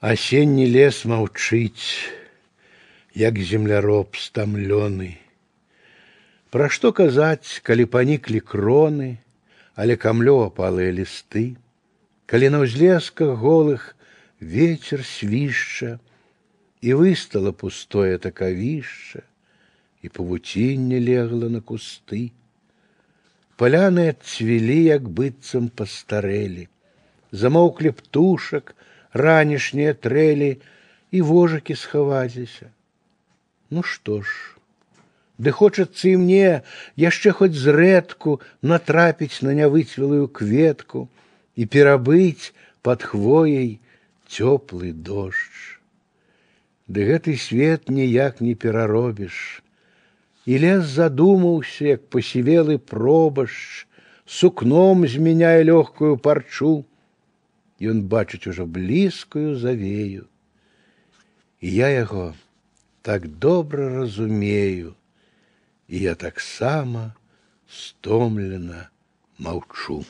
Асенні лес маўчыць, як земляроб стамлёны. Пра што казаць, калі паніклі кроны, але камлё апалыя лісты, калі на ўзлесках голых ветер свішча, і выстала пустое такавішча, і павуцінне легла на кусты. Паляны адцвілі, як быццам пастарэлі, замоўклі птушак, ранішнія трэлі і вожакі схаваліся. Ну што ж, ды хочацца і мне яшчэ хоць зрэдку натрапіць на нявыцвелую кветку і перабыць пад хвояй цёплы дождж. Ды гэты свет ніяк не пераробіш. І лес задумаўся, як пасівелы пробашч, сукном змяняе лёгкую парчу, Ён бачыць ужо блізкую завею. І я яго так добра разумею, і я таксама стомлена маўчу.